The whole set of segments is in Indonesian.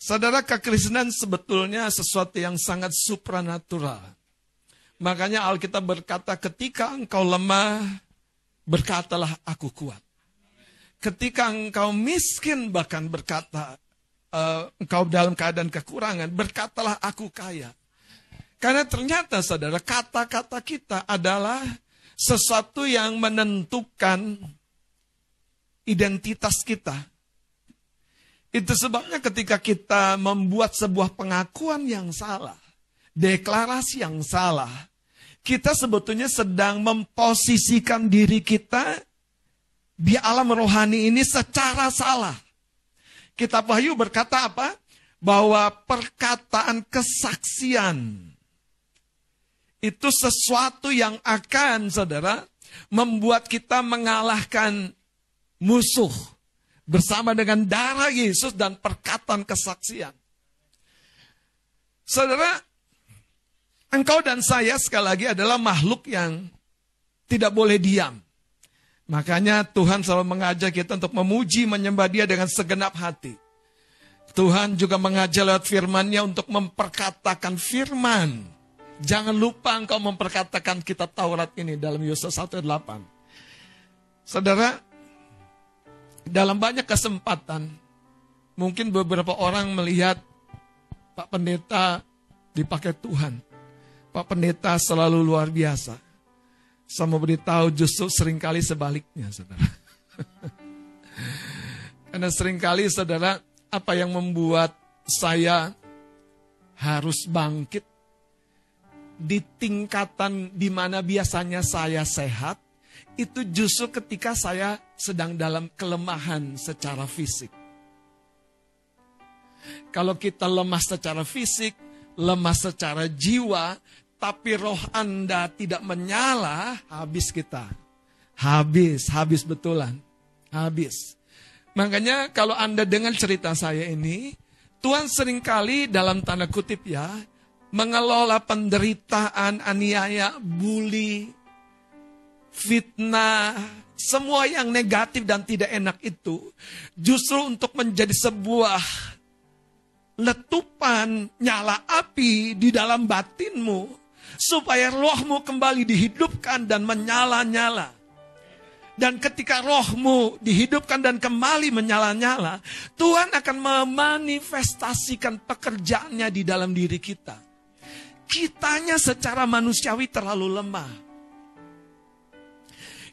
Saudara kekristenan sebetulnya sesuatu yang sangat supranatural. Makanya Alkitab berkata ketika engkau lemah, berkatalah aku kuat. Ketika engkau miskin bahkan berkata, uh, engkau dalam keadaan kekurangan, berkatalah aku kaya. Karena ternyata saudara, kata-kata kita adalah sesuatu yang menentukan identitas kita. Itu sebabnya ketika kita membuat sebuah pengakuan yang salah, deklarasi yang salah, kita sebetulnya sedang memposisikan diri kita di alam rohani ini secara salah. Kitab Wahyu berkata apa? Bahwa perkataan kesaksian itu sesuatu yang akan, saudara, membuat kita mengalahkan musuh bersama dengan darah Yesus dan perkataan kesaksian. Saudara, engkau dan saya sekali lagi adalah makhluk yang tidak boleh diam. Makanya Tuhan selalu mengajak kita untuk memuji, menyembah dia dengan segenap hati. Tuhan juga mengajak lewat firmannya untuk memperkatakan firman. Jangan lupa engkau memperkatakan kitab Taurat ini dalam Yosua 1:8. Saudara, dalam banyak kesempatan, mungkin beberapa orang melihat Pak Pendeta dipakai Tuhan. Pak Pendeta selalu luar biasa. Saya mau beritahu justru sering kali sebaliknya, saudara. Karena sering kali, saudara, apa yang membuat saya harus bangkit di tingkatan di mana biasanya saya sehat, itu justru ketika saya sedang dalam kelemahan secara fisik. Kalau kita lemah secara fisik, lemah secara jiwa, tapi roh Anda tidak menyala, habis kita. Habis, habis betulan. Habis. Makanya kalau Anda dengar cerita saya ini, Tuhan sering kali dalam tanda kutip ya, mengelola penderitaan, aniaya, bully, fitnah, semua yang negatif dan tidak enak itu, justru untuk menjadi sebuah letupan nyala api di dalam batinmu supaya rohmu kembali dihidupkan dan menyala-nyala. Dan ketika rohmu dihidupkan dan kembali menyala-nyala, Tuhan akan memanifestasikan pekerjaannya di dalam diri kita. Kitanya secara manusiawi terlalu lemah.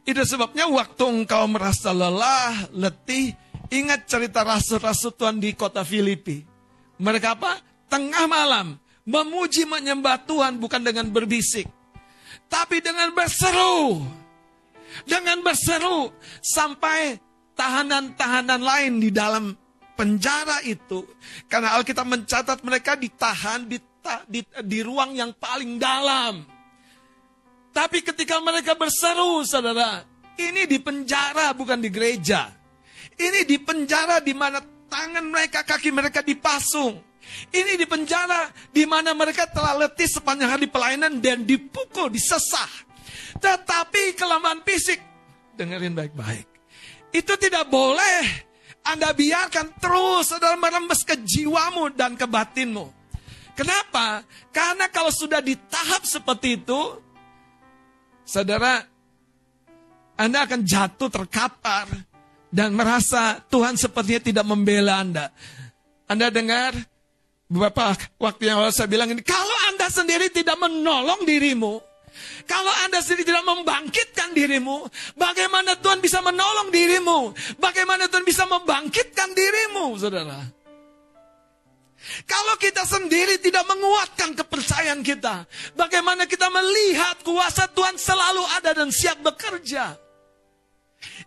Itu sebabnya waktu engkau merasa lelah, letih, ingat cerita rasul-rasul Tuhan di kota Filipi. Mereka apa? Tengah malam, Memuji menyembah Tuhan bukan dengan berbisik. Tapi dengan berseru. Dengan berseru. Sampai tahanan-tahanan lain di dalam penjara itu. Karena Alkitab mencatat mereka ditahan di, di, di ruang yang paling dalam. Tapi ketika mereka berseru, saudara, ini di penjara bukan di gereja. Ini di penjara di mana tangan mereka, kaki mereka dipasung. Ini di penjara di mana mereka telah letih sepanjang hari pelayanan dan dipukul, disesah. Tetapi kelemahan fisik, dengerin baik-baik. Itu tidak boleh Anda biarkan terus saudara merembes ke jiwamu dan ke batinmu. Kenapa? Karena kalau sudah di tahap seperti itu, saudara, Anda akan jatuh terkapar dan merasa Tuhan sepertinya tidak membela Anda. Anda dengar Beberapa waktu yang lalu saya bilang ini, kalau Anda sendiri tidak menolong dirimu, kalau Anda sendiri tidak membangkitkan dirimu, bagaimana Tuhan bisa menolong dirimu? Bagaimana Tuhan bisa membangkitkan dirimu, saudara? Kalau kita sendiri tidak menguatkan kepercayaan kita, bagaimana kita melihat kuasa Tuhan selalu ada dan siap bekerja?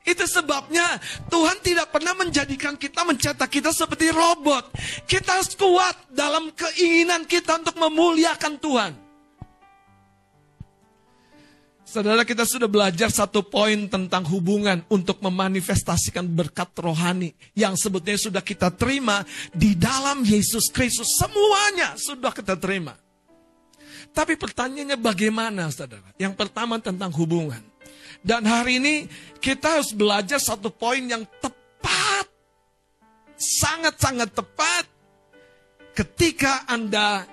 Itu sebabnya Tuhan tidak pernah menjadikan kita mencetak kita seperti robot. Kita harus kuat dalam keinginan kita untuk memuliakan Tuhan. Saudara kita sudah belajar satu poin tentang hubungan untuk memanifestasikan berkat rohani yang sebetulnya sudah kita terima di dalam Yesus Kristus. Semuanya sudah kita terima. Tapi pertanyaannya bagaimana saudara? Yang pertama tentang hubungan. Dan hari ini kita harus belajar satu poin yang tepat. Sangat-sangat tepat. ketika Anda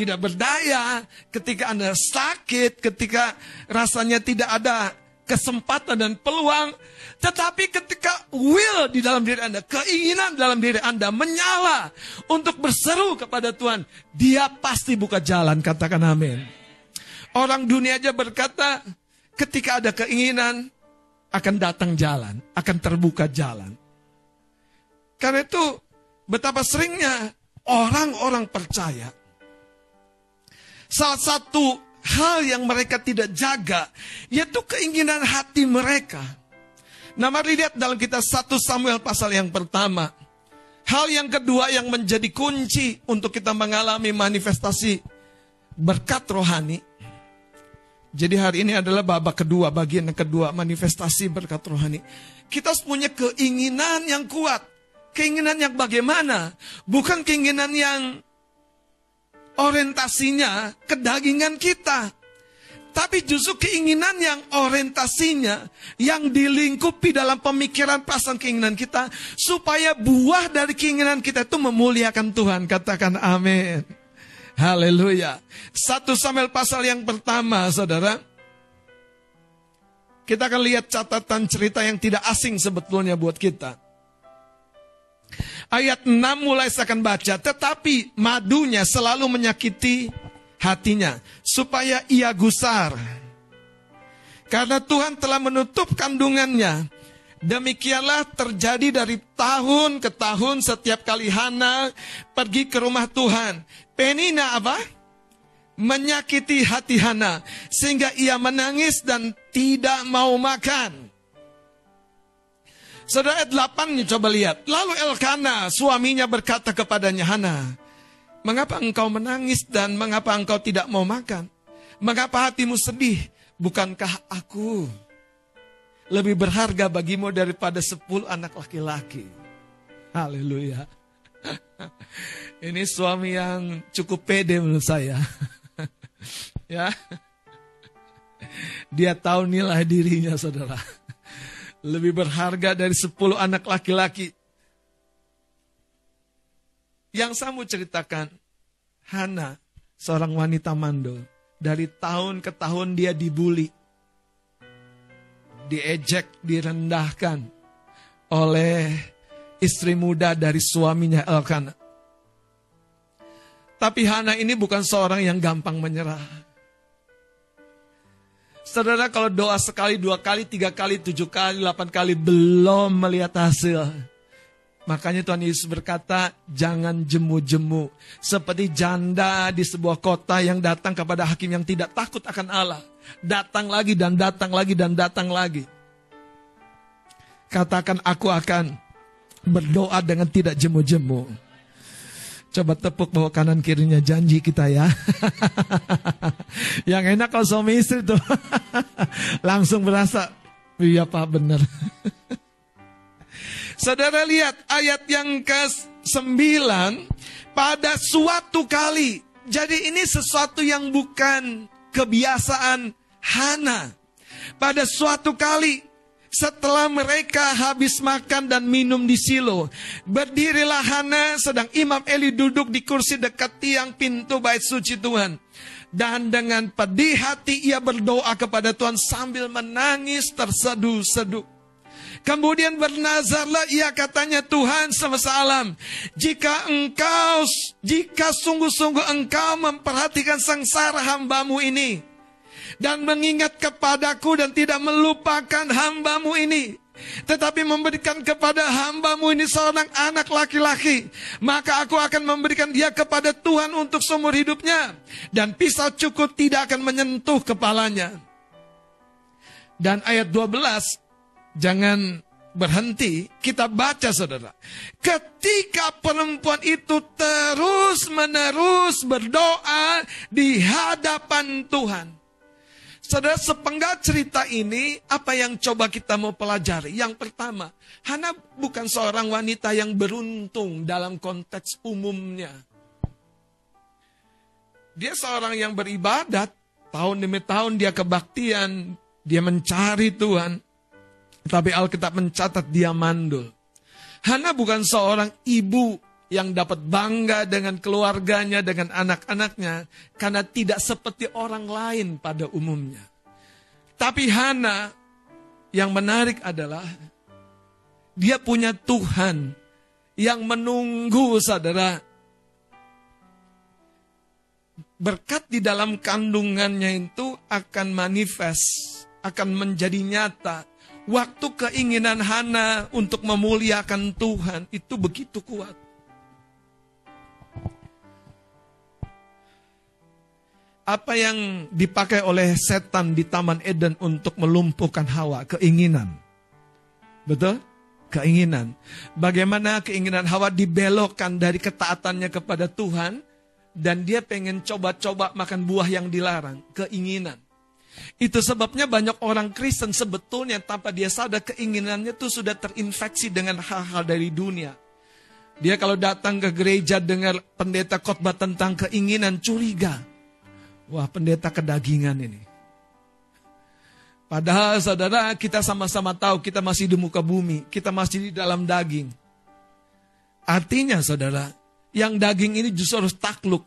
tidak berdaya, ketika Anda sakit, ketika rasanya tidak ada kesempatan dan peluang, tetapi ketika will di dalam diri Anda, keinginan dalam diri Anda menyala untuk berseru kepada Tuhan, dia pasti buka jalan, katakan amin. Orang dunia aja berkata, ketika ada keinginan, akan datang jalan, akan terbuka jalan. Karena itu, betapa seringnya orang-orang percaya, salah satu hal yang mereka tidak jaga, yaitu keinginan hati mereka. Nah mari lihat dalam kita 1 Samuel pasal yang pertama. Hal yang kedua yang menjadi kunci untuk kita mengalami manifestasi berkat rohani. Jadi hari ini adalah babak kedua, bagian yang kedua, manifestasi berkat rohani. Kita punya keinginan yang kuat. Keinginan yang bagaimana? Bukan keinginan yang orientasinya kedagingan kita. Tapi justru keinginan yang orientasinya, yang dilingkupi dalam pemikiran perasaan keinginan kita, supaya buah dari keinginan kita itu memuliakan Tuhan. Katakan amin. Haleluya. Satu Samuel pasal yang pertama, saudara. Kita akan lihat catatan cerita yang tidak asing sebetulnya buat kita. Ayat 6 mulai saya akan baca. Tetapi madunya selalu menyakiti hatinya supaya ia gusar. Karena Tuhan telah menutup kandungannya. Demikianlah terjadi dari tahun ke tahun setiap kali Hana pergi ke rumah Tuhan. Penina apa? Menyakiti hati Hana sehingga ia menangis dan tidak mau makan. Saudara ayat 8 coba lihat. Lalu Elkana suaminya berkata kepadanya Hana, Mengapa engkau menangis dan mengapa engkau tidak mau makan? Mengapa hatimu sedih? Bukankah aku lebih berharga bagimu daripada sepuluh anak laki-laki? Haleluya. Ini suami yang cukup pede menurut saya. ya. Dia tahu nilai dirinya saudara. Lebih berharga dari sepuluh anak laki-laki. Yang saya ceritakan, Hana, seorang wanita mandul, dari tahun ke tahun dia dibully, diejek, direndahkan oleh istri muda dari suaminya Elkanah. Tapi Hana ini bukan seorang yang gampang menyerah. Saudara kalau doa sekali, dua kali, tiga kali, tujuh kali, delapan kali belum melihat hasil Makanya Tuhan Yesus berkata, jangan jemu-jemu. Seperti janda di sebuah kota yang datang kepada hakim yang tidak takut akan Allah. Datang lagi dan datang lagi dan datang lagi. Katakan aku akan berdoa dengan tidak jemu-jemu. Coba tepuk bawah kanan kirinya janji kita ya. yang enak kalau suami istri tuh. Langsung berasa, iya pak benar. Saudara lihat ayat yang ke-9 pada suatu kali. Jadi ini sesuatu yang bukan kebiasaan Hana. Pada suatu kali setelah mereka habis makan dan minum di silo, berdirilah Hana sedang Imam Eli duduk di kursi dekat tiang pintu bait suci Tuhan. Dan dengan pedih hati ia berdoa kepada Tuhan sambil menangis terseduh-seduh. Kemudian bernazarlah ia katanya Tuhan semesta alam. Jika engkau, jika sungguh-sungguh engkau memperhatikan sengsara hambamu ini. Dan mengingat kepadaku dan tidak melupakan hambamu ini. Tetapi memberikan kepada hambamu ini seorang anak laki-laki. Maka aku akan memberikan dia kepada Tuhan untuk seumur hidupnya. Dan pisau cukup tidak akan menyentuh kepalanya. Dan ayat 12, jangan berhenti, kita baca saudara. Ketika perempuan itu terus menerus berdoa di hadapan Tuhan. Saudara sepenggal cerita ini apa yang coba kita mau pelajari? Yang pertama, Hana bukan seorang wanita yang beruntung dalam konteks umumnya. Dia seorang yang beribadat, tahun demi tahun dia kebaktian, dia mencari Tuhan. Tapi Alkitab mencatat dia mandul. Hana bukan seorang ibu yang dapat bangga dengan keluarganya, dengan anak-anaknya, karena tidak seperti orang lain pada umumnya. Tapi Hana yang menarik adalah dia punya Tuhan yang menunggu saudara. Berkat di dalam kandungannya itu akan manifest, akan menjadi nyata. Waktu keinginan Hana untuk memuliakan Tuhan itu begitu kuat. Apa yang dipakai oleh setan di Taman Eden untuk melumpuhkan Hawa? Keinginan. Betul? Keinginan. Bagaimana keinginan Hawa dibelokkan dari ketaatannya kepada Tuhan dan dia pengen coba-coba makan buah yang dilarang. Keinginan. Itu sebabnya banyak orang Kristen sebetulnya tanpa dia sadar keinginannya itu sudah terinfeksi dengan hal-hal dari dunia. Dia kalau datang ke gereja dengar pendeta khotbah tentang keinginan curiga. Wah pendeta kedagingan ini. Padahal saudara kita sama-sama tahu kita masih di muka bumi. Kita masih di dalam daging. Artinya saudara, yang daging ini justru harus takluk.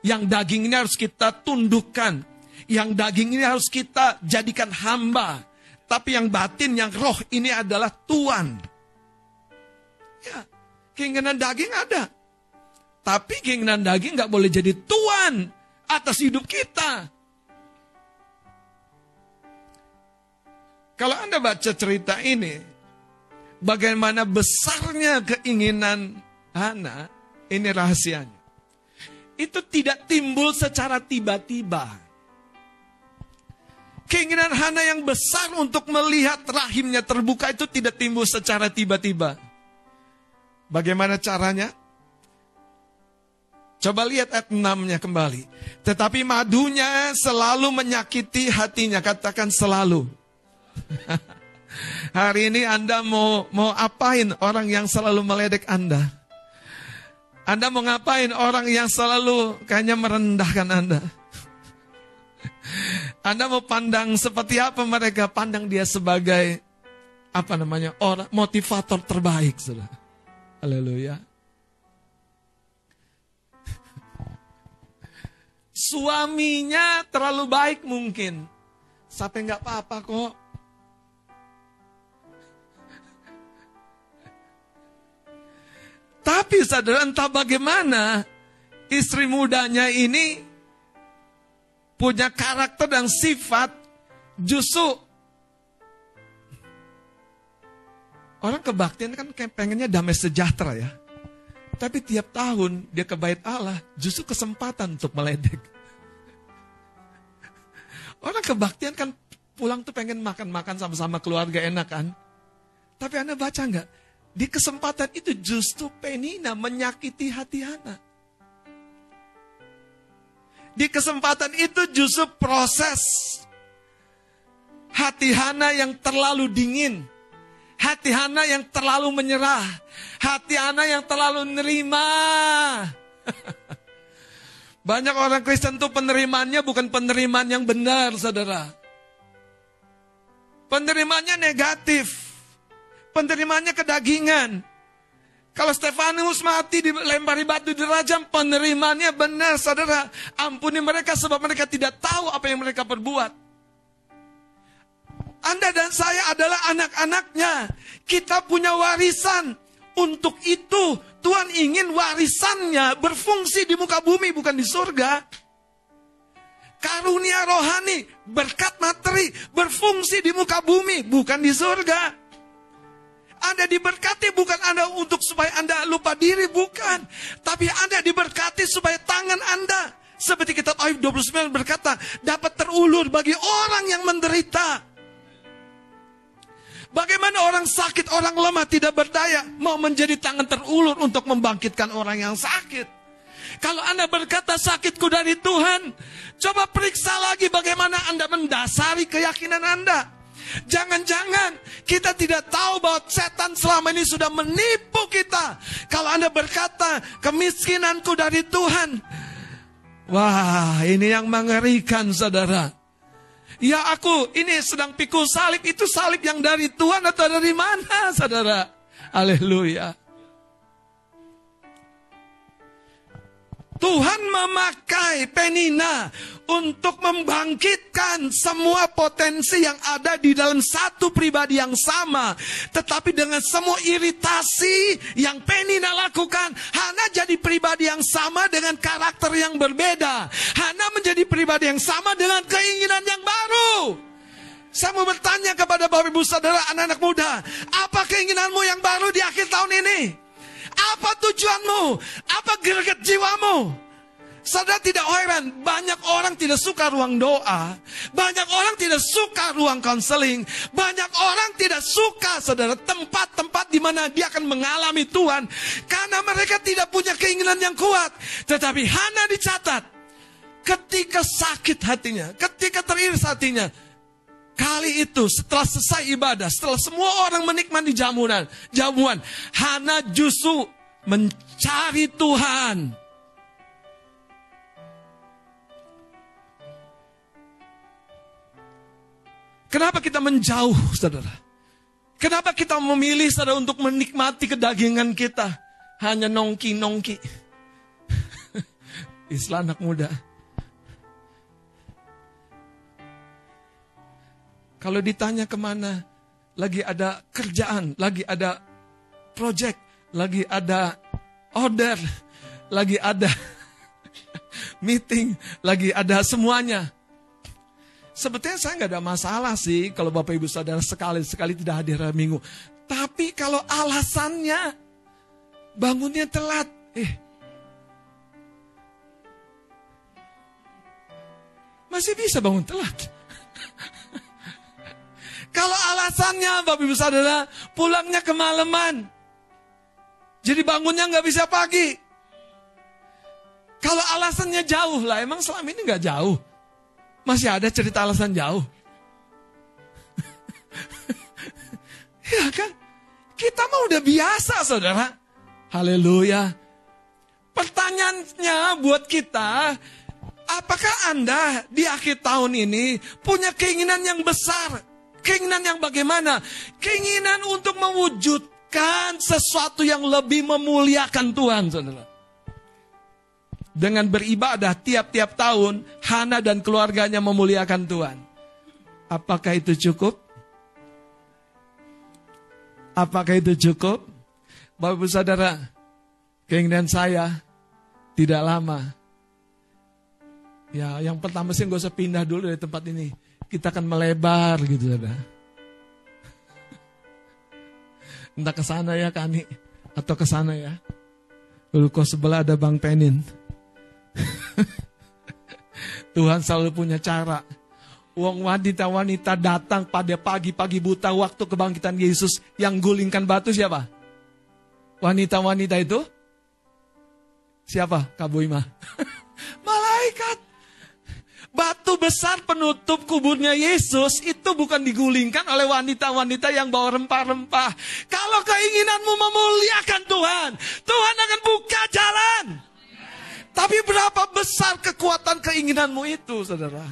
Yang daging ini harus kita tundukkan. Yang daging ini harus kita jadikan hamba. Tapi yang batin, yang roh ini adalah Tuhan. Ya, keinginan daging ada. Tapi keinginan daging nggak boleh jadi Tuhan atas hidup kita. Kalau Anda baca cerita ini, bagaimana besarnya keinginan Hana, ini rahasianya. Itu tidak timbul secara tiba-tiba. Keinginan Hana yang besar untuk melihat rahimnya terbuka itu tidak timbul secara tiba-tiba. Bagaimana caranya? Coba lihat ayat 6-nya kembali. Tetapi madunya selalu menyakiti hatinya. Katakan selalu. Hari ini Anda mau mau apain orang yang selalu meledek Anda? Anda mau ngapain orang yang selalu kayaknya merendahkan Anda? Anda mau pandang seperti apa mereka? Pandang dia sebagai apa namanya? orang motivator terbaik, Saudara. Haleluya. Suaminya terlalu baik mungkin. Sampai nggak apa-apa kok. Tapi saudara entah bagaimana istri mudanya ini punya karakter dan sifat justru orang kebaktian kan pengennya damai sejahtera ya. Tapi tiap tahun dia ke bait Allah, justru kesempatan untuk meledek. Orang kebaktian kan pulang tuh pengen makan-makan sama-sama keluarga enak kan. Tapi Anda baca nggak? Di kesempatan itu justru Penina menyakiti hati Hana. Di kesempatan itu justru proses hati Hana yang terlalu dingin Hati Hana yang terlalu menyerah. Hati Hana yang terlalu nerima. Banyak orang Kristen tuh penerimaannya bukan penerimaan yang benar, saudara. Penerimaannya negatif. Penerimaannya kedagingan. Kalau Stefanus mati dilempari batu di rajam, penerimaannya benar, saudara. Ampuni mereka sebab mereka tidak tahu apa yang mereka perbuat. Anda dan saya adalah anak-anaknya. Kita punya warisan. Untuk itu Tuhan ingin warisannya berfungsi di muka bumi bukan di surga. Karunia rohani, berkat materi berfungsi di muka bumi bukan di surga. Anda diberkati bukan Anda untuk supaya Anda lupa diri, bukan. Tapi Anda diberkati supaya tangan Anda. Seperti kitab Ayub 29 berkata, dapat terulur bagi orang yang menderita. Bagaimana orang sakit, orang lemah tidak berdaya mau menjadi tangan terulur untuk membangkitkan orang yang sakit. Kalau Anda berkata sakitku dari Tuhan, coba periksa lagi bagaimana Anda mendasari keyakinan Anda. Jangan-jangan kita tidak tahu bahwa setan selama ini sudah menipu kita. Kalau Anda berkata kemiskinanku dari Tuhan. Wah, ini yang mengerikan saudara. Ya aku ini sedang pikul salib, itu salib yang dari Tuhan atau dari mana saudara? Haleluya. Tuhan memakai Penina untuk membangkitkan semua potensi yang ada di dalam satu pribadi yang sama. Tetapi dengan semua iritasi yang Penina lakukan, Hana jadi pribadi yang sama dengan karakter yang berbeda. Hana menjadi pribadi yang sama dengan keinginan yang baru. Saya mau bertanya kepada Bapak Ibu Saudara anak-anak muda, apa keinginanmu yang baru di akhir tahun ini? Apa tujuanmu? Apa greget jiwamu? Saudara tidak heran, banyak orang tidak suka ruang doa, banyak orang tidak suka ruang konseling, banyak orang tidak suka saudara tempat-tempat di mana dia akan mengalami Tuhan karena mereka tidak punya keinginan yang kuat. Tetapi Hana dicatat ketika sakit hatinya, ketika teriris hatinya, Kali itu setelah selesai ibadah, setelah semua orang menikmati jamuan, jamuan, Hana justru mencari Tuhan. Kenapa kita menjauh, saudara? Kenapa kita memilih, saudara, untuk menikmati kedagingan kita? Hanya nongki-nongki. Istilah anak muda. Kalau ditanya ke mana, lagi ada kerjaan, lagi ada project, lagi ada order, lagi ada meeting, lagi ada semuanya. Sebetulnya saya nggak ada masalah sih kalau Bapak Ibu Saudara sekali-sekali tidak hadir hari Minggu. Tapi kalau alasannya bangunnya telat, eh masih bisa bangun telat. Kalau alasannya Bapak Ibu Saudara pulangnya kemalaman. Jadi bangunnya nggak bisa pagi. Kalau alasannya jauh lah, emang selama ini nggak jauh. Masih ada cerita alasan jauh. ya kan? Kita mah udah biasa saudara. Haleluya. Pertanyaannya buat kita, apakah Anda di akhir tahun ini punya keinginan yang besar Keinginan yang bagaimana? Keinginan untuk mewujudkan sesuatu yang lebih memuliakan Tuhan, saudara. Dengan beribadah tiap-tiap tahun, Hana dan keluarganya memuliakan Tuhan. Apakah itu cukup? Apakah itu cukup? Bapak Ibu Saudara, keinginan saya tidak lama. Ya, yang pertama sih gak usah pindah dulu dari tempat ini kita akan melebar gitu ada. Entah ke sana ya Kani atau ke sana ya. Lalu sebelah ada Bang Penin. Tuhan selalu punya cara. Uang wanita-wanita datang pada pagi-pagi buta waktu kebangkitan Yesus yang gulingkan batu siapa? Wanita-wanita itu? Siapa? Kabuima. Malaikat. Batu besar penutup kuburnya Yesus itu bukan digulingkan oleh wanita-wanita yang bawa rempah-rempah. Kalau keinginanmu memuliakan Tuhan, Tuhan akan buka jalan. Tapi berapa besar kekuatan keinginanmu itu, saudara?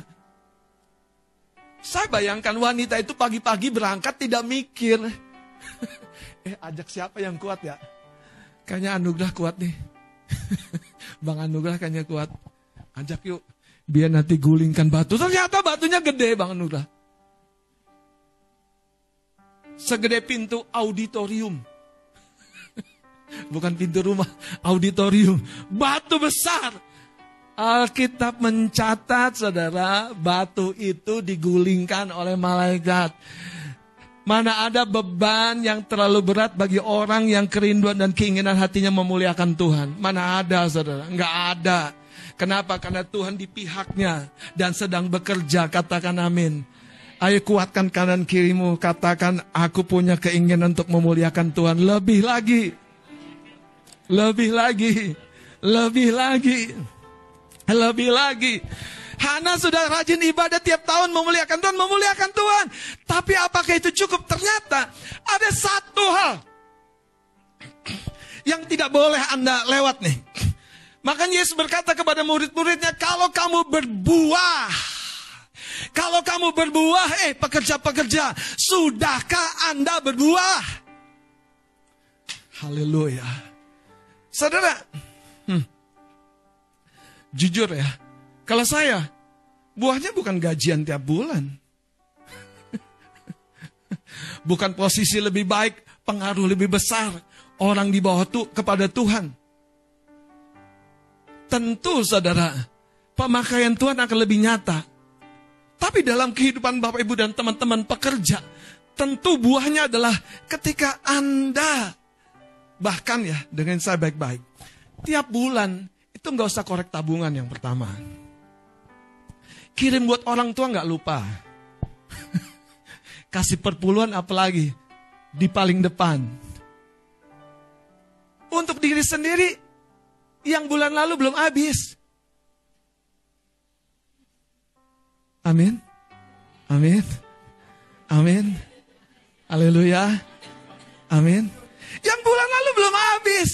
Saya bayangkan wanita itu pagi-pagi berangkat tidak mikir. eh, ajak siapa yang kuat ya? Kayaknya anugerah kuat nih. Bang anugerah kayaknya kuat. Ajak yuk. Biar nanti gulingkan batu. Ternyata batunya gede Bang Nura. Segede pintu auditorium. Bukan pintu rumah, auditorium. Batu besar. Alkitab mencatat saudara, batu itu digulingkan oleh malaikat. Mana ada beban yang terlalu berat bagi orang yang kerinduan dan keinginan hatinya memuliakan Tuhan. Mana ada saudara, Enggak ada. Kenapa? Karena Tuhan di pihaknya dan sedang bekerja. Katakan amin. Ayo kuatkan kanan kirimu. Katakan aku punya keinginan untuk memuliakan Tuhan. Lebih lagi. Lebih lagi. Lebih lagi. Lebih lagi. Hana sudah rajin ibadah tiap tahun memuliakan Tuhan, memuliakan Tuhan. Tapi apakah itu cukup? Ternyata ada satu hal yang tidak boleh Anda lewat nih. Makanya Yesus berkata kepada murid-muridnya, kalau kamu berbuah, kalau kamu berbuah, eh pekerja-pekerja, sudahkah Anda berbuah? Haleluya. Saudara, hmm, Jujur ya, kalau saya, buahnya bukan gajian tiap bulan. bukan posisi lebih baik, pengaruh lebih besar, orang di bawah kepada Tuhan. Tentu saudara, pemakaian Tuhan akan lebih nyata. Tapi dalam kehidupan Bapak Ibu dan teman-teman pekerja, tentu buahnya adalah ketika Anda, bahkan ya dengan saya baik-baik, tiap bulan itu nggak usah korek tabungan yang pertama. Kirim buat orang tua nggak lupa. Kasih perpuluhan apalagi di paling depan. Untuk diri sendiri yang bulan lalu belum habis. Amin. Amin. Amin. Haleluya. Amin. Yang bulan lalu belum habis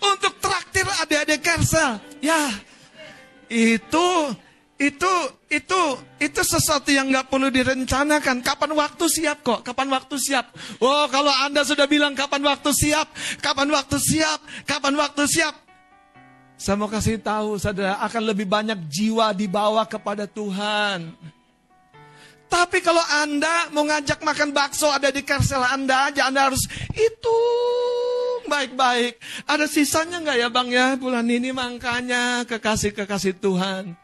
untuk traktir adik-adik Kersel. Ya, itu itu itu itu sesuatu yang nggak perlu direncanakan. Kapan waktu siap kok? Kapan waktu siap? Oh, kalau anda sudah bilang kapan waktu siap, kapan waktu siap, kapan waktu siap. Saya mau kasih tahu, saudara akan lebih banyak jiwa dibawa kepada Tuhan. Tapi kalau Anda mau ngajak makan bakso ada di karsel Anda aja, Anda harus itu baik-baik. Ada sisanya nggak ya bang ya bulan ini makanya kekasih-kekasih Tuhan.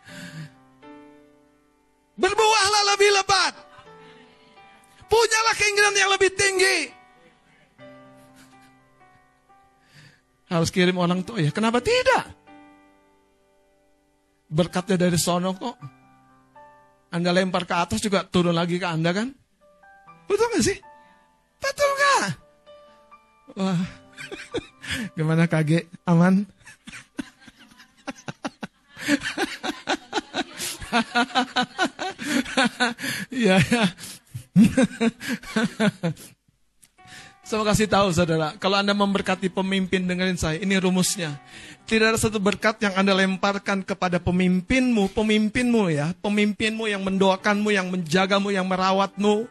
Berbuahlah lebih lebat. Punyalah keinginan yang lebih tinggi. Harus kirim orang tua ya. Kenapa tidak? Berkatnya dari sono kok. Anda lempar ke atas juga turun lagi ke Anda kan? Betul gak sih? Betul gak? Wah, gimana kage? Aman? ya, ya. Saya kasih tahu saudara, kalau Anda memberkati pemimpin dengerin saya, ini rumusnya. Tidak ada satu berkat yang Anda lemparkan kepada pemimpinmu, pemimpinmu ya, pemimpinmu yang mendoakanmu, yang menjagamu, yang merawatmu.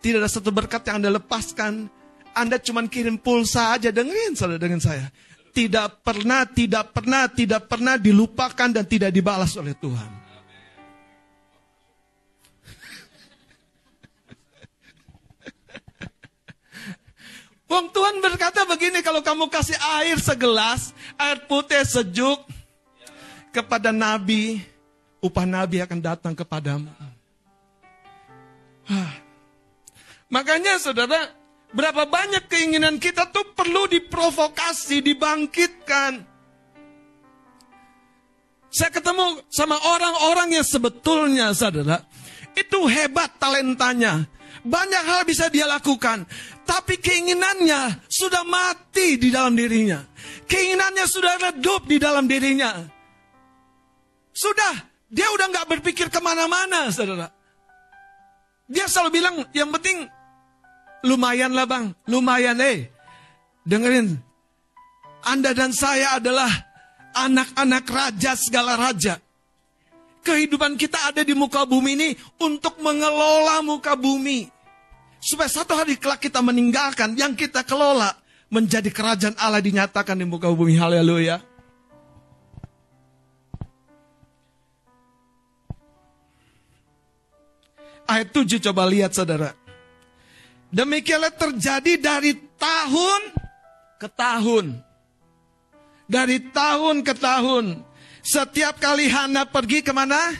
Tidak ada satu berkat yang Anda lepaskan. Anda cuma kirim pulsa aja, dengerin saudara dengan saya. Tidak pernah, tidak pernah, tidak pernah dilupakan dan tidak dibalas oleh Tuhan. Wong Tuhan berkata begini, kalau kamu kasih air segelas, air putih sejuk kepada nabi, upah nabi akan datang kepadamu. Makanya saudara, berapa banyak keinginan kita tuh perlu diprovokasi, dibangkitkan. Saya ketemu sama orang-orang yang sebetulnya saudara, itu hebat talentanya. Banyak hal bisa dia lakukan. Tapi keinginannya sudah mati di dalam dirinya. Keinginannya sudah redup di dalam dirinya. Sudah, dia udah nggak berpikir ke mana-mana, saudara. Dia selalu bilang, yang penting lumayan lah bang, lumayan eh. Dengerin, Anda dan saya adalah anak-anak raja segala raja. Kehidupan kita ada di muka bumi ini untuk mengelola muka bumi. Supaya satu hari kelak kita meninggalkan yang kita kelola menjadi kerajaan Allah dinyatakan di muka bumi. Haleluya. Ayat 7 coba lihat saudara. Demikianlah terjadi dari tahun ke tahun. Dari tahun ke tahun. Setiap kali Hana pergi ke mana?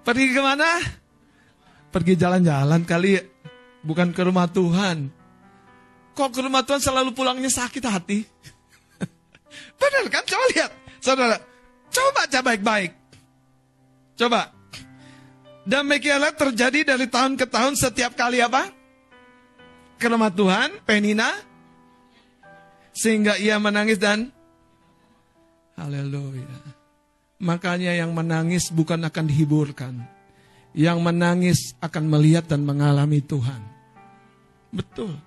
Pergi ke mana? Pergi jalan-jalan kali bukan ke rumah Tuhan. Kok ke rumah Tuhan selalu pulangnya sakit hati? Benar kan? Coba lihat, saudara. Coba baca baik-baik. Coba. Demikianlah terjadi dari tahun ke tahun setiap kali apa? Ke rumah Tuhan, Penina. Sehingga ia menangis dan Haleluya. Makanya yang menangis bukan akan dihiburkan. Yang menangis akan melihat dan mengalami Tuhan. Betul.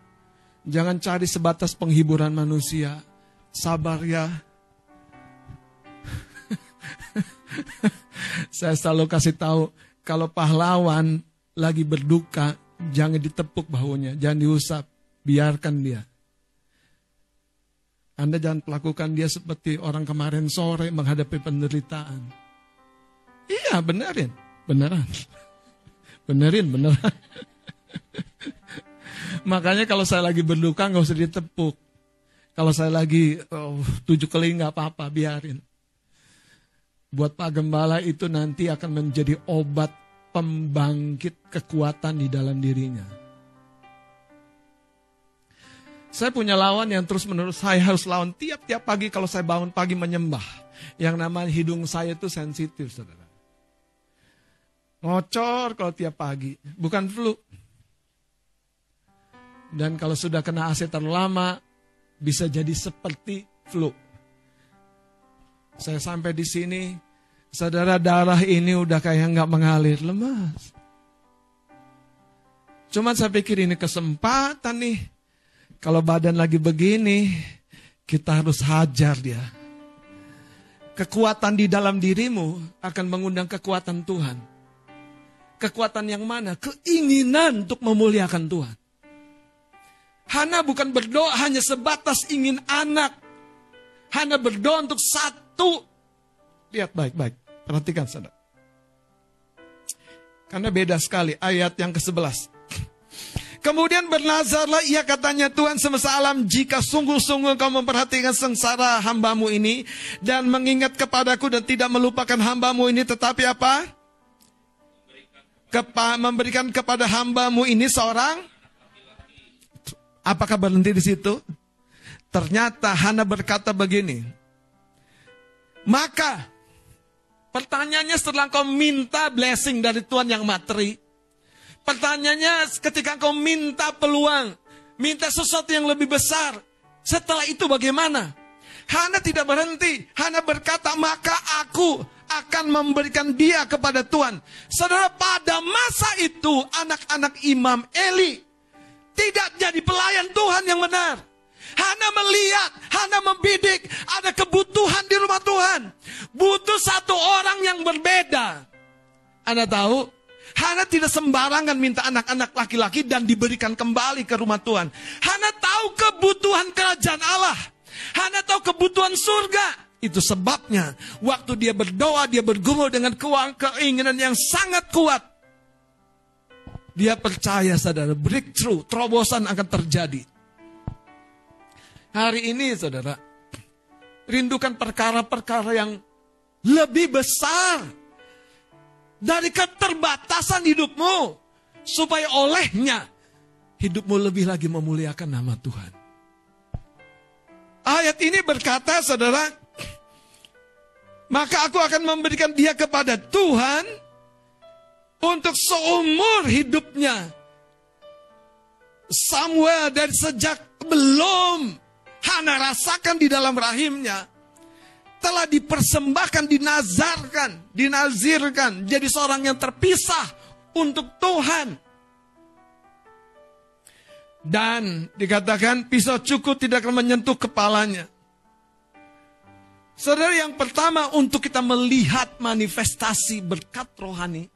Jangan cari sebatas penghiburan manusia. Sabar ya. Saya selalu kasih tahu, kalau pahlawan lagi berduka, jangan ditepuk bahunya, jangan diusap, biarkan dia. Anda jangan pelakukan dia seperti orang kemarin sore menghadapi penderitaan. Iya, benerin. Beneran. Benerin, beneran. Makanya kalau saya lagi berduka nggak usah ditepuk. Kalau saya lagi oh, tujuh kali nggak apa-apa, biarin. Buat Pak Gembala itu nanti akan menjadi obat pembangkit kekuatan di dalam dirinya. Saya punya lawan yang terus menerus saya harus lawan tiap-tiap pagi kalau saya bangun pagi menyembah. Yang namanya hidung saya itu sensitif, saudara. Ngocor kalau tiap pagi, bukan flu. Dan kalau sudah kena AC terlalu lama, bisa jadi seperti flu. Saya sampai di sini, saudara darah ini udah kayak nggak mengalir, lemas. Cuma saya pikir ini kesempatan nih kalau badan lagi begini, kita harus hajar dia. Kekuatan di dalam dirimu akan mengundang kekuatan Tuhan. Kekuatan yang mana? Keinginan untuk memuliakan Tuhan. Hana bukan berdoa hanya sebatas ingin anak. Hana berdoa untuk satu. Lihat baik-baik. Perhatikan saudara. Karena beda sekali ayat yang ke-11. Kemudian bernazarlah ia katanya Tuhan semesta alam jika sungguh-sungguh kau memperhatikan sengsara hambamu ini dan mengingat kepadaku dan tidak melupakan hambamu ini tetapi apa? Kepa, memberikan kepada hambamu ini seorang Apakah berhenti di situ? Ternyata Hana berkata begini. Maka pertanyaannya setelah kau minta blessing dari Tuhan yang materi, Pertanyaannya ketika kau minta peluang, minta sesuatu yang lebih besar, setelah itu bagaimana? Hana tidak berhenti. Hana berkata, maka aku akan memberikan dia kepada Tuhan. Saudara, pada masa itu anak-anak Imam Eli tidak jadi pelayan Tuhan yang benar. Hana melihat, Hana membidik, ada kebutuhan di rumah Tuhan. Butuh satu orang yang berbeda. Anda tahu, Hana tidak sembarangan minta anak-anak laki-laki dan diberikan kembali ke rumah Tuhan. Hana tahu kebutuhan kerajaan Allah. Hana tahu kebutuhan surga. Itu sebabnya waktu dia berdoa, dia bergumul dengan keinginan yang sangat kuat. Dia percaya saudara, breakthrough, terobosan akan terjadi. Hari ini saudara, rindukan perkara-perkara yang lebih besar dari keterbatasan hidupmu supaya olehnya hidupmu lebih lagi memuliakan nama Tuhan. Ayat ini berkata, saudara, maka aku akan memberikan dia kepada Tuhan untuk seumur hidupnya. Samuel dari sejak belum Hana rasakan di dalam rahimnya, telah dipersembahkan, dinazarkan, dinazirkan, jadi seorang yang terpisah untuk Tuhan. Dan dikatakan pisau cukup tidak akan menyentuh kepalanya. Saudara yang pertama untuk kita melihat manifestasi berkat rohani.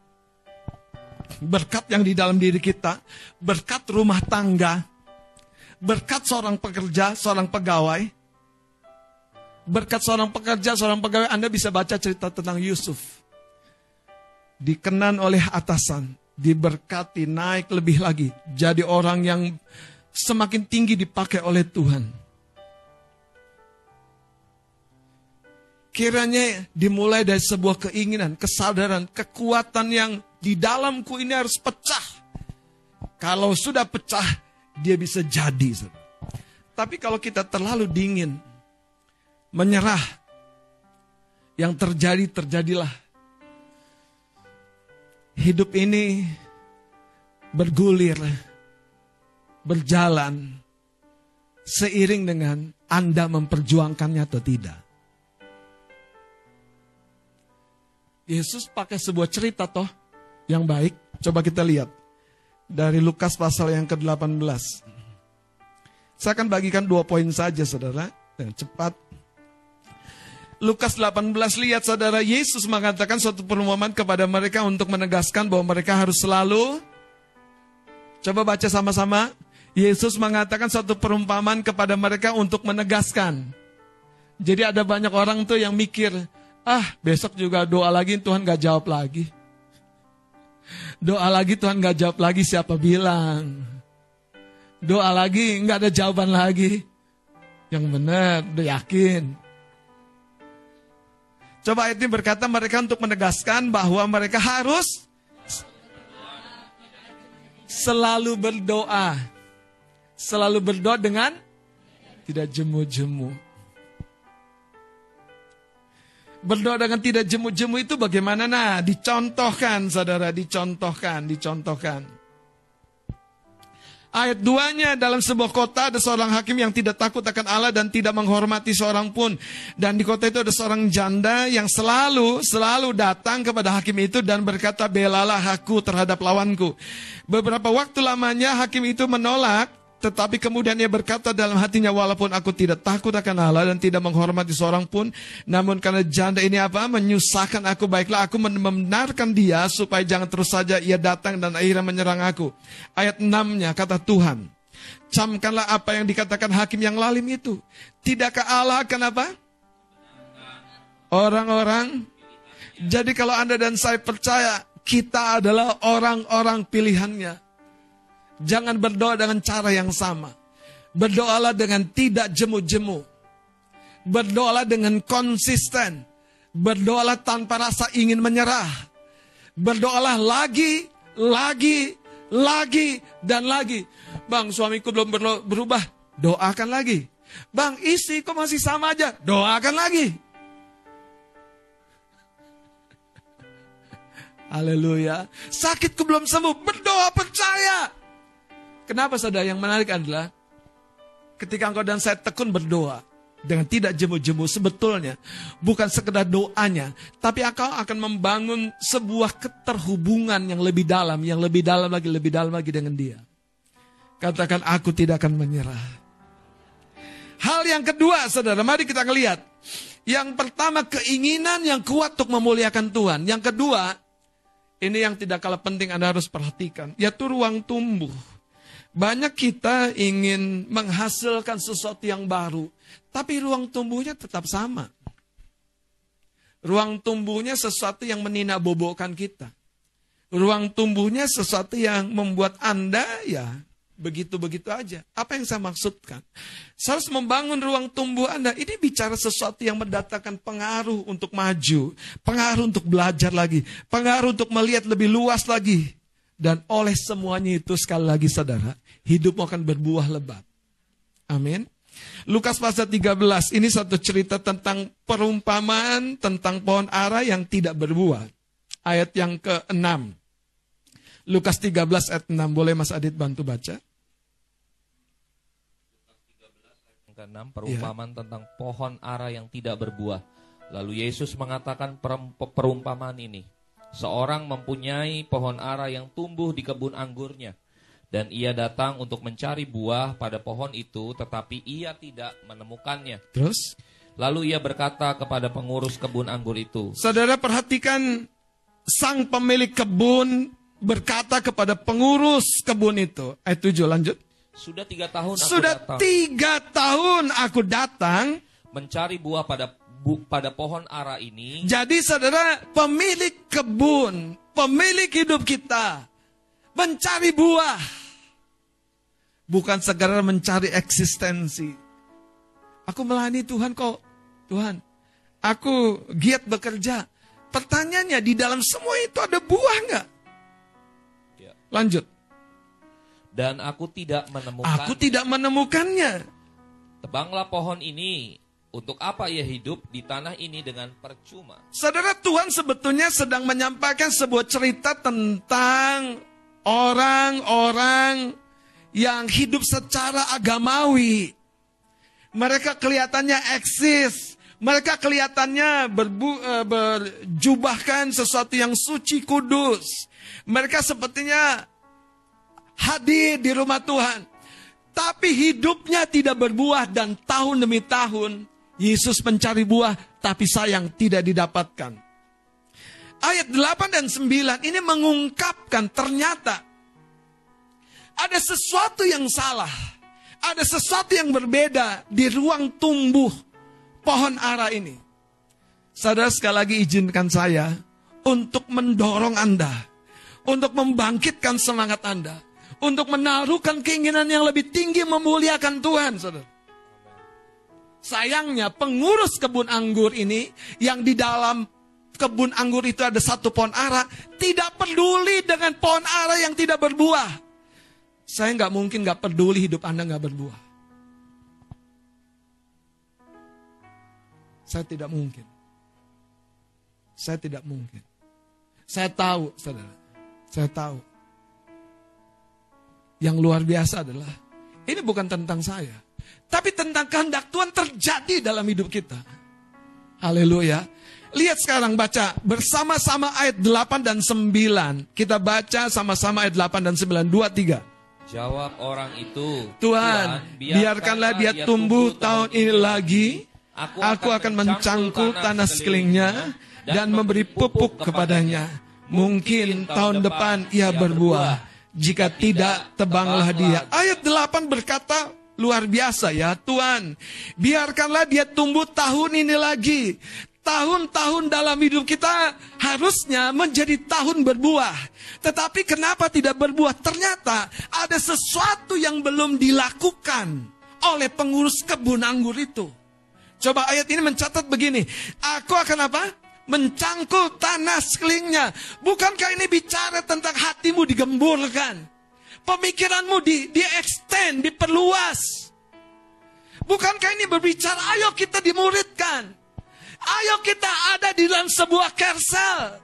Berkat yang di dalam diri kita. Berkat rumah tangga. Berkat seorang pekerja, seorang pegawai berkat seorang pekerja, seorang pegawai, Anda bisa baca cerita tentang Yusuf. Dikenan oleh atasan, diberkati, naik lebih lagi. Jadi orang yang semakin tinggi dipakai oleh Tuhan. Kiranya dimulai dari sebuah keinginan, kesadaran, kekuatan yang di dalamku ini harus pecah. Kalau sudah pecah, dia bisa jadi. Tapi kalau kita terlalu dingin, menyerah. Yang terjadi, terjadilah. Hidup ini bergulir, berjalan, seiring dengan Anda memperjuangkannya atau tidak. Yesus pakai sebuah cerita toh yang baik. Coba kita lihat. Dari Lukas pasal yang ke-18. Saya akan bagikan dua poin saja saudara. Dengan cepat. Lukas 18 lihat saudara Yesus mengatakan suatu perumpamaan kepada mereka untuk menegaskan bahwa mereka harus selalu Coba baca sama-sama. Yesus mengatakan suatu perumpamaan kepada mereka untuk menegaskan. Jadi ada banyak orang tuh yang mikir, ah besok juga doa lagi Tuhan gak jawab lagi. Doa lagi Tuhan gak jawab lagi siapa bilang. Doa lagi nggak ada jawaban lagi. Yang benar, udah yakin. Coba ayat ini berkata mereka untuk menegaskan bahwa mereka harus selalu berdoa. Selalu berdoa dengan tidak jemu-jemu. Berdoa dengan tidak jemu-jemu itu bagaimana? Nah, dicontohkan saudara, dicontohkan, dicontohkan. Ayat 2-nya dalam sebuah kota ada seorang hakim yang tidak takut akan Allah dan tidak menghormati seorang pun. Dan di kota itu ada seorang janda yang selalu, selalu datang kepada hakim itu dan berkata, belalah aku terhadap lawanku. Beberapa waktu lamanya hakim itu menolak tetapi kemudian ia berkata dalam hatinya, walaupun aku tidak takut akan Allah dan tidak menghormati seorang pun, namun karena janda ini apa? Menyusahkan aku, baiklah aku membenarkan dia supaya jangan terus saja ia datang dan akhirnya menyerang aku. Ayat 6-nya kata Tuhan, camkanlah apa yang dikatakan hakim yang lalim itu. Tidakkah Allah akan apa? Orang-orang. Jadi kalau Anda dan saya percaya, kita adalah orang-orang pilihannya. Jangan berdoa dengan cara yang sama. Berdoalah dengan tidak jemu-jemu. Berdoalah dengan konsisten. Berdoalah tanpa rasa ingin menyerah. Berdoalah lagi, lagi, lagi, dan lagi. Bang, suamiku belum berubah. Doakan lagi. Bang, istriku masih sama aja. Doakan lagi. Haleluya. Sakitku belum sembuh. Berdoa percaya. Kenapa saudara yang menarik adalah ketika engkau dan saya tekun berdoa dengan tidak jemu-jemu sebetulnya bukan sekedar doanya, tapi engkau akan membangun sebuah keterhubungan yang lebih dalam, yang lebih dalam lagi, lebih dalam lagi dengan dia. Katakan aku tidak akan menyerah. Hal yang kedua, saudara, mari kita lihat. Yang pertama keinginan yang kuat untuk memuliakan Tuhan. Yang kedua, ini yang tidak kalah penting Anda harus perhatikan, yaitu ruang tumbuh. Banyak kita ingin menghasilkan sesuatu yang baru, tapi ruang tumbuhnya tetap sama. Ruang tumbuhnya sesuatu yang menina bobokan kita. Ruang tumbuhnya sesuatu yang membuat Anda ya begitu-begitu aja. Apa yang saya maksudkan? Saya harus membangun ruang tumbuh Anda. Ini bicara sesuatu yang mendatangkan pengaruh untuk maju, pengaruh untuk belajar lagi, pengaruh untuk melihat lebih luas lagi. Dan oleh semuanya itu sekali lagi saudara, hidupmu akan berbuah lebat. Amin. Lukas pasal 13 ini satu cerita tentang perumpamaan tentang pohon ara yang tidak berbuah. Ayat yang ke-6. Lukas 13 ayat 6. Boleh Mas Adit bantu baca? ke-6 perumpamaan ya. tentang pohon ara yang tidak berbuah. Lalu Yesus mengatakan perumpamaan ini. Seorang mempunyai pohon ara yang tumbuh di kebun anggurnya dan ia datang untuk mencari buah pada pohon itu, tetapi ia tidak menemukannya. Terus? Lalu ia berkata kepada pengurus kebun anggur itu. Saudara perhatikan sang pemilik kebun berkata kepada pengurus kebun itu. Ayat tujuh lanjut. Sudah tiga tahun aku Sudah datang. tiga tahun aku datang. Mencari buah pada bu, pada pohon ara ini. Jadi saudara pemilik kebun, pemilik hidup kita mencari buah. Bukan segera mencari eksistensi. Aku melayani Tuhan kok. Tuhan, aku giat bekerja. Pertanyaannya, di dalam semua itu ada buah nggak? Ya. Lanjut. Dan aku tidak menemukan. Aku tidak menemukannya. Tebanglah pohon ini. Untuk apa ia hidup di tanah ini dengan percuma? Saudara Tuhan sebetulnya sedang menyampaikan sebuah cerita tentang orang-orang yang hidup secara agamawi. Mereka kelihatannya eksis. Mereka kelihatannya berbu, uh, berjubahkan sesuatu yang suci kudus. Mereka sepertinya hadir di rumah Tuhan. Tapi hidupnya tidak berbuah dan tahun demi tahun Yesus mencari buah tapi sayang tidak didapatkan. Ayat 8 dan 9 ini mengungkapkan ternyata Ada sesuatu yang salah. Ada sesuatu yang berbeda di ruang tumbuh pohon ara ini. Saudara sekali lagi izinkan saya untuk mendorong Anda. Untuk membangkitkan semangat Anda. Untuk menaruhkan keinginan yang lebih tinggi memuliakan Tuhan. Saudara. Sayangnya pengurus kebun anggur ini yang di dalam kebun anggur itu ada satu pohon ara, tidak peduli dengan pohon ara yang tidak berbuah. Saya nggak mungkin nggak peduli hidup Anda nggak berbuah. Saya tidak mungkin. Saya tidak mungkin. Saya tahu, saudara. Saya tahu. Yang luar biasa adalah, ini bukan tentang saya. Tapi tentang kehendak Tuhan terjadi dalam hidup kita. Haleluya. Lihat sekarang baca bersama-sama ayat 8 dan 9. Kita baca sama-sama ayat 8 dan 9. 2, 3. Jawab orang itu. Tuhan, Tuhan biarkanlah dia tumbuh tahun ini lagi. Aku, aku akan mencangkul tanah sekelilingnya dan memberi pupuk kepadanya. Mungkin tahun depan ia berbuah. Jika tidak, tebanglah dia. Ayat 8 berkata, Luar biasa ya Tuhan. Biarkanlah dia tumbuh tahun ini lagi. Tahun-tahun dalam hidup kita harusnya menjadi tahun berbuah. Tetapi kenapa tidak berbuah? Ternyata ada sesuatu yang belum dilakukan oleh pengurus kebun anggur itu. Coba ayat ini mencatat begini. Aku akan apa? Mencangkul tanah sekelilingnya. Bukankah ini bicara tentang hatimu digemburkan? Pemikiranmu di, di extend, diperluas. Bukankah ini berbicara, ayo kita dimuridkan. Ayo kita ada di dalam sebuah kersel.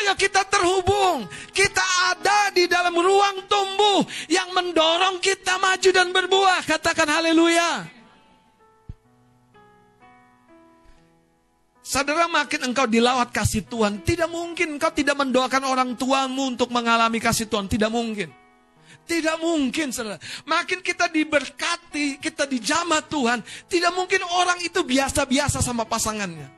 Ayo kita terhubung. Kita ada di dalam ruang tumbuh yang mendorong kita maju dan berbuah. Katakan haleluya. Saudara makin engkau dilawat kasih Tuhan, tidak mungkin engkau tidak mendoakan orang tuamu untuk mengalami kasih Tuhan, tidak mungkin. Tidak mungkin, saudara. Makin kita diberkati, kita dijamah Tuhan, tidak mungkin orang itu biasa-biasa sama pasangannya.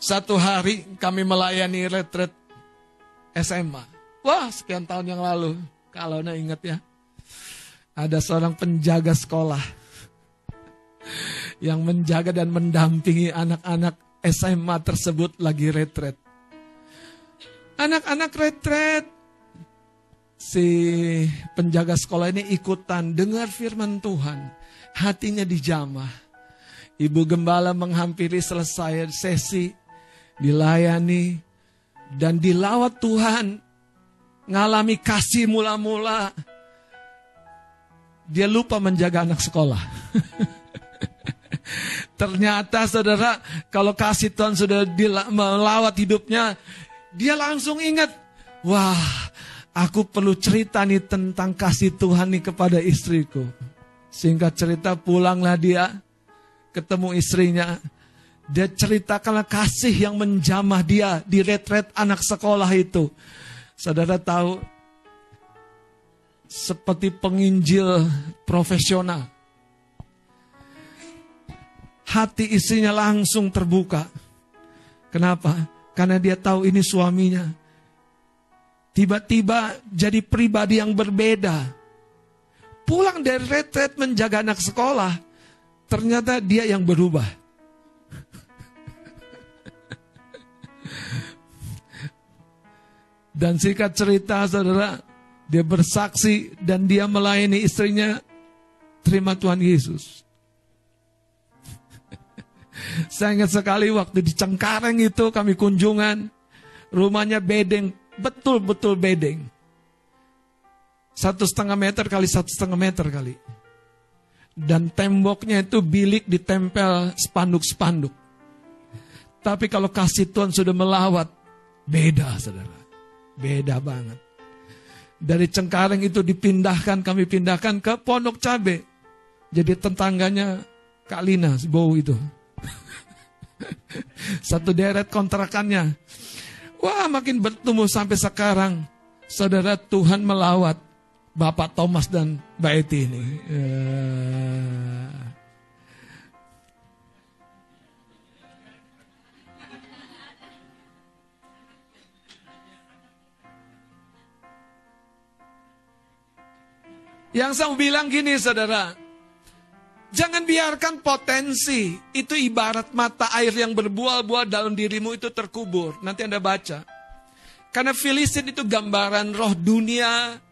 Satu hari kami melayani retret SMA. Wah, sekian tahun yang lalu. Kalau anda ingat ya. Ada seorang penjaga sekolah. Yang menjaga dan mendampingi anak-anak SMA tersebut lagi retret. Anak-anak retret si penjaga sekolah ini ikutan dengar firman Tuhan. Hatinya dijamah. Ibu gembala menghampiri selesai sesi. Dilayani. Dan dilawat Tuhan. Ngalami kasih mula-mula. Dia lupa menjaga anak sekolah. Ternyata saudara, kalau kasih Tuhan sudah melawat hidupnya, dia langsung ingat, wah Aku perlu cerita nih tentang kasih Tuhan nih kepada istriku. Singkat cerita pulanglah dia, ketemu istrinya. Dia ceritakanlah kasih yang menjamah dia di retret anak sekolah itu. Saudara tahu, seperti penginjil profesional. Hati istrinya langsung terbuka. Kenapa? Karena dia tahu ini suaminya tiba-tiba jadi pribadi yang berbeda. Pulang dari retret menjaga anak sekolah, ternyata dia yang berubah. Dan singkat cerita saudara, dia bersaksi dan dia melayani istrinya, terima Tuhan Yesus. Saya ingat sekali waktu di Cengkareng itu kami kunjungan, rumahnya bedeng betul-betul bedeng. Satu setengah meter kali satu setengah meter kali. Dan temboknya itu bilik ditempel spanduk-spanduk. Tapi kalau kasih Tuhan sudah melawat, beda saudara. Beda banget. Dari Cengkareng itu dipindahkan, kami pindahkan ke Pondok Cabe. Jadi tetangganya Kak Lina, si bau itu. Satu deret kontrakannya. Wah makin bertumbuh sampai sekarang. Saudara Tuhan melawat Bapak Thomas dan Mbak Eti ini. Ya. Yang saya bilang gini saudara, jangan biarkan potensi itu ibarat mata air yang berbuah-buah dalam dirimu itu terkubur. Nanti Anda baca. Karena Filistin itu gambaran roh dunia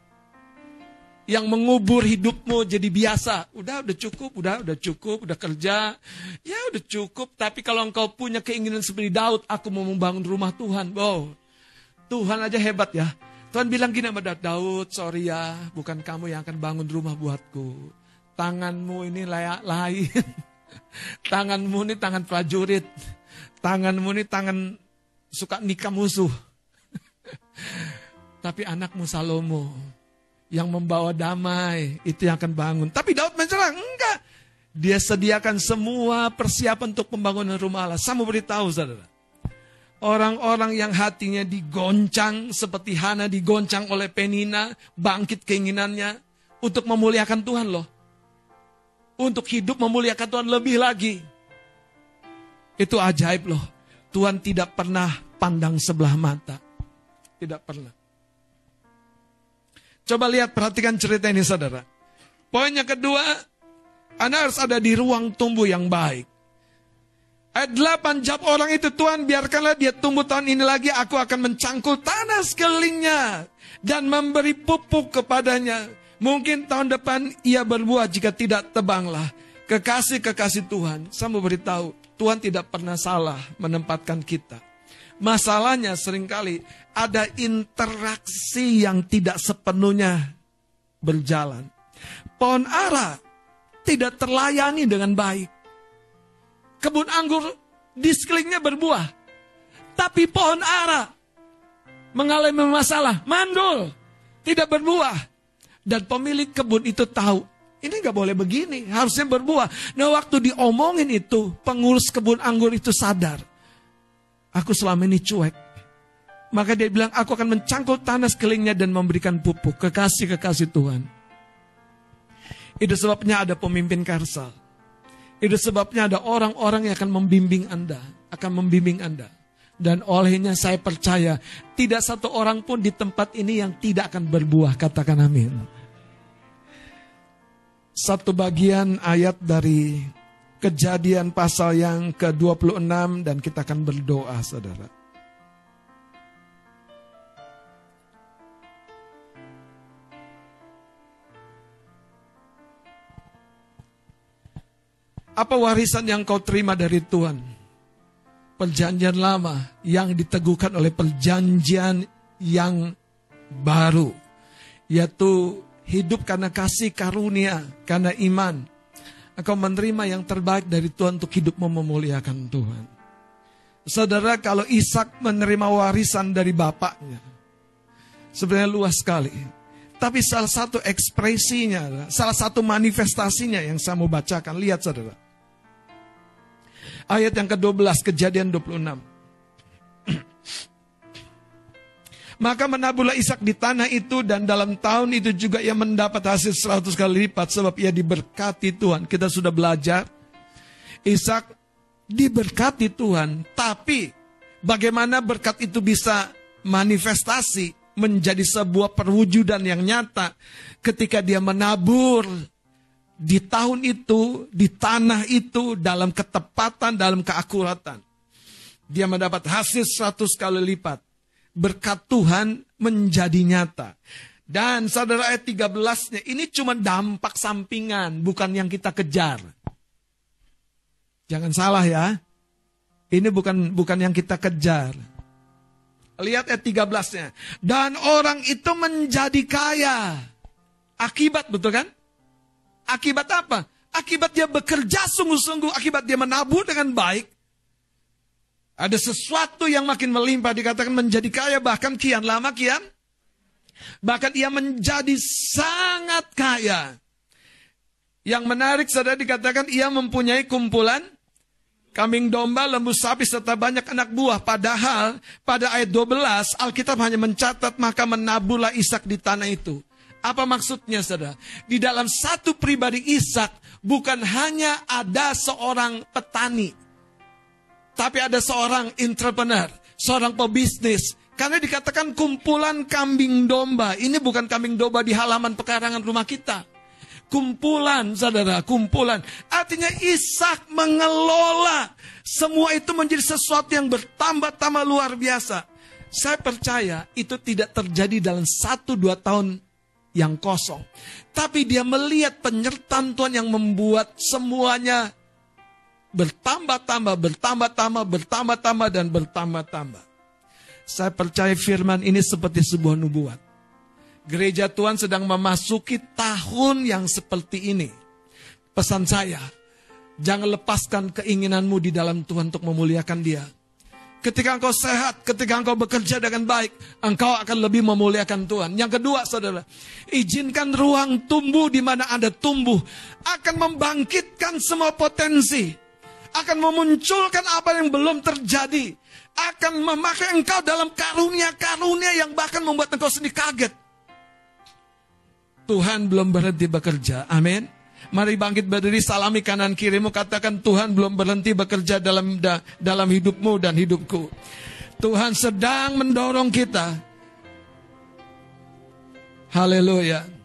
yang mengubur hidupmu jadi biasa. Udah, udah cukup, udah, udah cukup, udah kerja. Ya udah cukup, tapi kalau engkau punya keinginan seperti Daud, aku mau membangun rumah Tuhan. Wow, Tuhan aja hebat ya. Tuhan bilang gini sama Daud, sorry ya, bukan kamu yang akan bangun rumah buatku. Tanganmu ini layak lain. tanganmu ini tangan prajurit. Tanganmu ini tangan suka nikah musuh. Tapi anakmu Salomo yang membawa damai itu yang akan bangun. Tapi Daud mencerah, enggak. Dia sediakan semua persiapan untuk pembangunan rumah Allah. Saya mau beritahu saudara. Orang-orang yang hatinya digoncang seperti Hana digoncang oleh Penina, bangkit keinginannya untuk memuliakan Tuhan loh. Untuk hidup memuliakan Tuhan lebih lagi. Itu ajaib loh. Tuhan tidak pernah pandang sebelah mata. Tidak pernah. Coba lihat, perhatikan cerita ini saudara. Poinnya kedua, Anda harus ada di ruang tumbuh yang baik. Ayat 8, jawab orang itu, Tuhan biarkanlah dia tumbuh tahun ini lagi, aku akan mencangkul tanah sekelilingnya dan memberi pupuk kepadanya. Mungkin tahun depan ia berbuah jika tidak tebanglah. Kekasih-kekasih Tuhan, saya mau beritahu, Tuhan tidak pernah salah menempatkan kita. Masalahnya sering kali ada interaksi yang tidak sepenuhnya berjalan. Pohon ara tidak terlayani dengan baik kebun anggur di sekelilingnya berbuah. Tapi pohon ara mengalami masalah, mandul, tidak berbuah. Dan pemilik kebun itu tahu, ini nggak boleh begini, harusnya berbuah. Nah waktu diomongin itu, pengurus kebun anggur itu sadar. Aku selama ini cuek. Maka dia bilang, aku akan mencangkul tanah sekelilingnya dan memberikan pupuk. Kekasih-kekasih Tuhan. Itu sebabnya ada pemimpin karsal itu sebabnya ada orang-orang yang akan membimbing Anda, akan membimbing Anda. Dan olehnya saya percaya tidak satu orang pun di tempat ini yang tidak akan berbuah, katakan amin. Satu bagian ayat dari kejadian pasal yang ke-26 dan kita akan berdoa saudara. Apa warisan yang kau terima dari Tuhan? Perjanjian lama yang diteguhkan oleh perjanjian yang baru. Yaitu hidup karena kasih karunia, karena iman. Engkau menerima yang terbaik dari Tuhan untuk hidup memuliakan Tuhan. Saudara, kalau Ishak menerima warisan dari bapaknya, sebenarnya luas sekali. Tapi salah satu ekspresinya, salah satu manifestasinya yang saya mau bacakan. Lihat saudara. Ayat yang ke-12 kejadian 26. Maka menabuhlah Ishak di tanah itu dan dalam tahun itu juga ia mendapat hasil seratus kali lipat sebab ia diberkati Tuhan. Kita sudah belajar. Ishak diberkati Tuhan, tapi bagaimana berkat itu bisa manifestasi menjadi sebuah perwujudan yang nyata ketika dia menabur di tahun itu, di tanah itu, dalam ketepatan, dalam keakuratan. Dia mendapat hasil 100 kali lipat. Berkat Tuhan menjadi nyata. Dan saudara ayat 13-nya, ini cuma dampak sampingan, bukan yang kita kejar. Jangan salah ya. Ini bukan bukan yang kita kejar. Lihat ayat 13-nya. Dan orang itu menjadi kaya. Akibat betul kan? Akibat apa? Akibat dia bekerja sungguh-sungguh, akibat dia menabur dengan baik. Ada sesuatu yang makin melimpah, dikatakan menjadi kaya, bahkan kian lama kian. Bahkan ia menjadi sangat kaya. Yang menarik saudara dikatakan ia mempunyai kumpulan kambing domba, lembu sapi, serta banyak anak buah. Padahal pada ayat 12 Alkitab hanya mencatat maka menaburlah Ishak di tanah itu. Apa maksudnya saudara? Di dalam satu pribadi Ishak bukan hanya ada seorang petani. Tapi ada seorang entrepreneur, seorang pebisnis. Karena dikatakan kumpulan kambing domba. Ini bukan kambing domba di halaman pekarangan rumah kita. Kumpulan, saudara, kumpulan. Artinya Ishak mengelola. Semua itu menjadi sesuatu yang bertambah-tambah luar biasa. Saya percaya itu tidak terjadi dalam satu dua tahun yang kosong. Tapi dia melihat penyertaan Tuhan yang membuat semuanya bertambah-tambah, bertambah-tambah, bertambah-tambah, dan bertambah-tambah. Saya percaya firman ini seperti sebuah nubuat. Gereja Tuhan sedang memasuki tahun yang seperti ini. Pesan saya, jangan lepaskan keinginanmu di dalam Tuhan untuk memuliakan dia. Ketika engkau sehat, ketika engkau bekerja dengan baik, engkau akan lebih memuliakan Tuhan. Yang kedua, saudara, izinkan ruang tumbuh di mana Anda tumbuh akan membangkitkan semua potensi, akan memunculkan apa yang belum terjadi, akan memakai engkau dalam karunia-karunia yang bahkan membuat engkau sendiri kaget. Tuhan belum berhenti bekerja. Amin. Mari bangkit berdiri, salami kanan kirimu, katakan Tuhan belum berhenti bekerja dalam da, dalam hidupmu dan hidupku. Tuhan sedang mendorong kita. Haleluya.